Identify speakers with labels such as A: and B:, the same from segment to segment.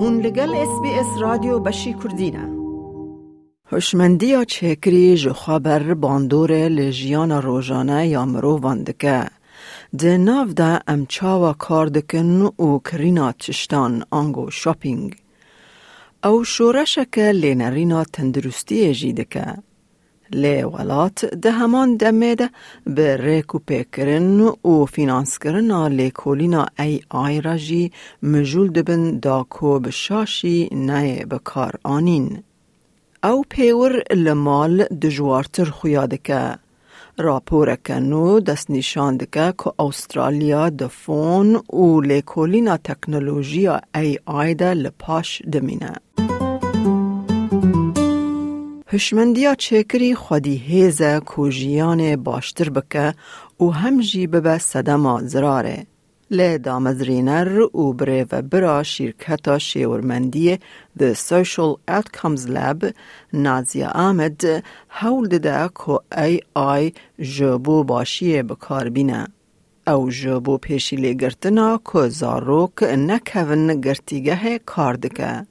A: هون لگل اس بی اس رادیو بشی کردینه هشمندیا چکری جو خبر باندور لجیان روزانه یا مرو واندکه. ده ناو ده ام چاوا کار دکن او کرینا تشتان آنگو شاپینگ. او شورشک لینرینا تندرستی جیدکه لێوەڵات دە هەمان دەمێدە بە ڕێکوپێکردن و فینانسکردنا لێکۆلینا ئەی ئایراژی مژول دەبن داکۆ بە شاشی آنین. او پیور لمال دجوارتر ماڵ دژوارتر خویا دەکە. راپۆرەکە و دەستنیشان دکە کە ئەوسترالیا دەفۆن و لێکۆلینا تکنولوژیا ای ئایدا لە پاش دەمینە. هشمندیا چکری خودی هیزه کوژیان باشتر بکه و هم جی ببه صدما زراره. لی دامزرینر و بره و برا شرکتا شیورمندی The Social Outcomes Lab نازیا آمد حول ده که ای آی جبو باشی بکار بینه. او جبو پیشی لگرتنا که زاروک نکون گرتیگه کار دکه.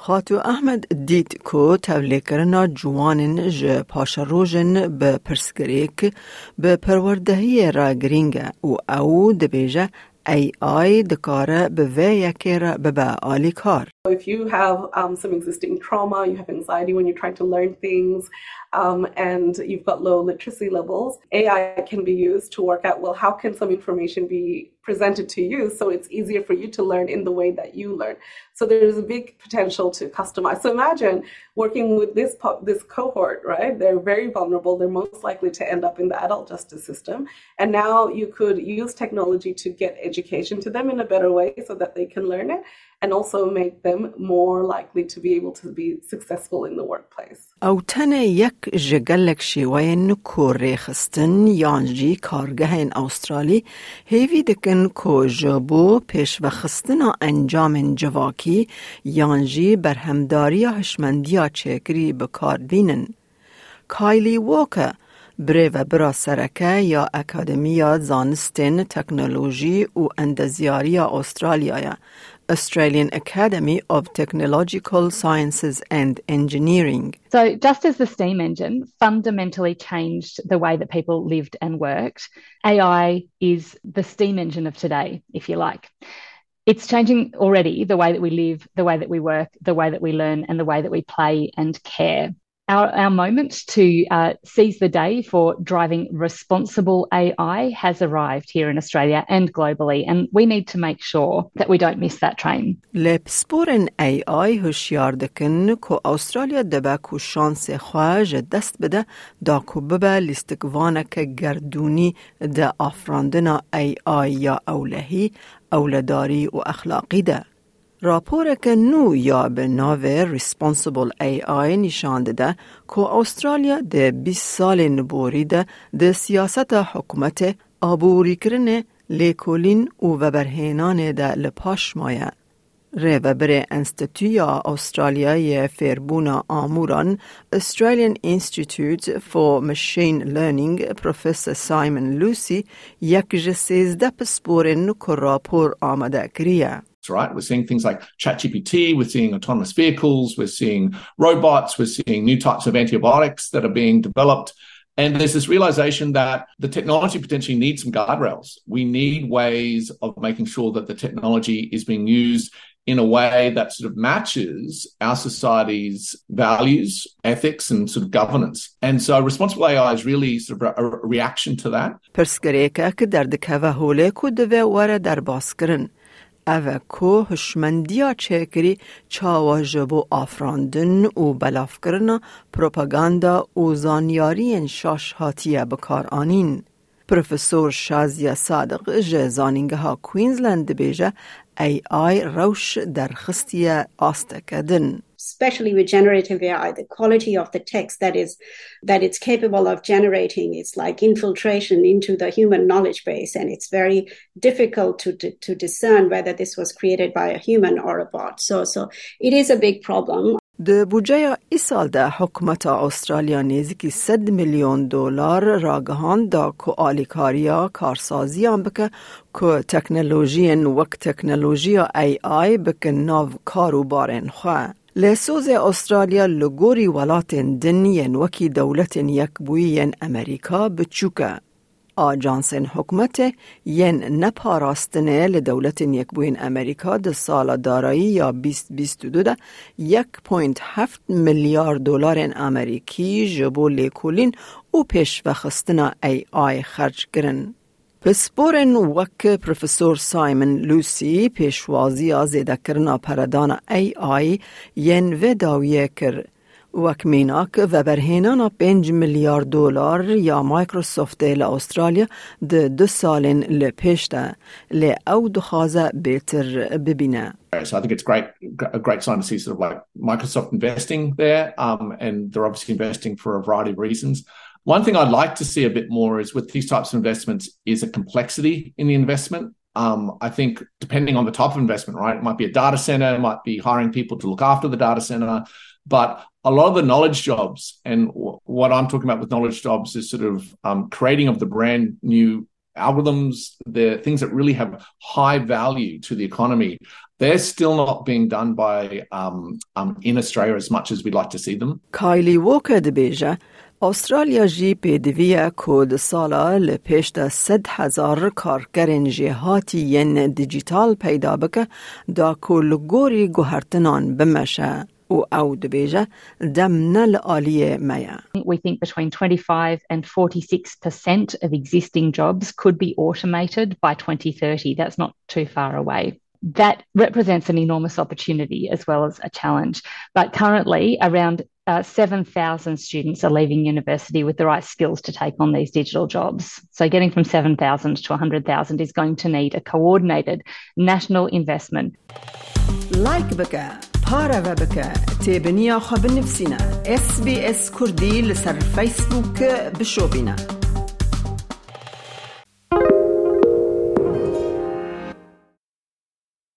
A: خاتو احمد دید کو تولی کرنا جوانن ج پاشا روژن به پرسگریک به پروردهی را گرینگه و او دبیجه ای آی دکاره به وی یکی را به آلی کار.
B: If you have um, some existing trauma, you have anxiety when you're trying to learn things, um, and you've got low literacy levels, AI can be used to work out, well, how can some information be presented to you so it's easier for you to learn in the way that you learn. So there's a big potential to customize. So imagine working with this this cohort, right? They're very vulnerable. They're most likely to end up in the adult justice system. And now you could use technology to get education to them in a better way so that they can learn it and also make them more likely to be able to be successful in the workplace.
A: او تنه یک جگلک شیوین کو ریخستن یانجی کارگه این استرالی هیوی دکن کو جبو پیش و خستنا انجام جواکی یانجی برهمداری هشمندیا چکری بکار بینن. کایلی ووکه بره و برا سرکه یا اکادمیا زانستن تکنولوژی و اندزیاری استرالیا Australian Academy of Technological Sciences and Engineering.
C: So, just as the steam engine fundamentally changed the way that people lived and worked, AI is the steam engine of today, if you like. It's changing already the way that we live, the way that we work, the way that we learn, and the way that we play and care. Our, our moment to uh, seize the day for driving responsible AI has arrived here in Australia and globally, and we need to make sure that we don't miss that train.
A: لپسپورن ای آی هشیار دکن که استرالیا دبا کو شانس خواج دست بده دا کو ببه لیستگوانک گردونی دا افراندنا ای آی یا اولهی اولداری و اخلاقی ده. راپور که نو یا به ناو ریسپانسیبل ای آی نشان ده که استرالیا ده 20 سال نبوری ده سیاست حکومت آبوری کرنه لیکولین و وبرهینان ده لپاش مایه. ری وبر انستیتویا استرالیای فیربونا آموران Australian Institute for Machine Learning پروفسور سایمن لوسی یک جسیزده پسپورن که راپور آمده کریه.
D: Right? We're seeing things like ChatGPT, we're seeing autonomous vehicles, we're seeing robots, we're seeing new types of antibiotics that are being developed. And there's this realization that the technology potentially needs some guardrails. We need ways of making sure that the technology is being used in a way that sort of matches our society's values, ethics, and sort of governance. And so responsible AI is really sort of a, a reaction to that.
A: اوه کو هشمندیا چکری چاوا جبو آفراندن و بلاف کرنا پروپاگاندا و زانیاری شاش هاتیه بکار آنین. پروفسور شازیا صادق جزانینگه ها کوینزلند بیجه ای آی روش در خستیه آستکدن.
E: especially with generative AI, the quality of the text that is that it's capable of generating is like infiltration into the human knowledge base, and it's very difficult to, to, to discern whether this was created by a human or a bot. So so it is a big problem.
A: د بودجه ایسال ده حکومت استرالیا نزدیکی 100 میلیون دلار راگهان دا کو آلیکاریا کارسازی هم بکه که تکنولوژی وک تکنولوژی ای آی بکه ناو کارو بارن خواه لسوز استرالیا لگوری ولات دنین وکی دولت یک بوین امریکا بچوکه آجانسن حکومت ین نپاراستنه لدولت یک بوین امریکا ده سال دارایی یا 2022 ده. 1.7 میلیارد دلار امریکی جبو لیکولین و پیش وخستنا ای آی خرج گرن. پسپورن وک پروفسور سایمن لوسی پیشوازی آزیده کرنا پردان ای آی ین و داویه کر وک میناک و برهینانا 5 میلیارد دلار یا مایکروسافت ل استرالیا د دو سالن لپیش ده ل او دخوازه بهتر ببینه
D: So I think it's great, a great sign to see sort of like Microsoft investing there, um, and they're obviously investing for a variety of reasons. One thing I'd like to see a bit more is with these types of investments is a complexity in the investment. Um, I think depending on the type of investment, right? It might be a data center, it might be hiring people to look after the data center, but a lot of the knowledge jobs and w- what I'm talking about with knowledge jobs is sort of um, creating of the brand new algorithms, the things that really have high value to the economy. They're still not being done by um, um in Australia as much as we'd like to see them.
A: Kylie Walker de Beja استرالیا جی پیدویه کود سالا لپیش ده صد هزار کارگرین جهاتی ین دیجیتال پیدا بکه دا کلگوری گوهرتنان بمشه و او دبیجه دم نل آلیه میا.
C: We think between 25 and 46% of existing jobs could be automated by 2030. That's not too far away. That represents an enormous opportunity as well as a challenge. But currently, around uh, 7,000 students are leaving university with the right skills to take on these digital jobs. So, getting from 7,000 to 100,000 is going to need a coordinated national investment.
A: لایک بکه پاره و بکه تیبنیا خواب نفسینا اس بی اس کردی لسر فیسبوک بشو بینه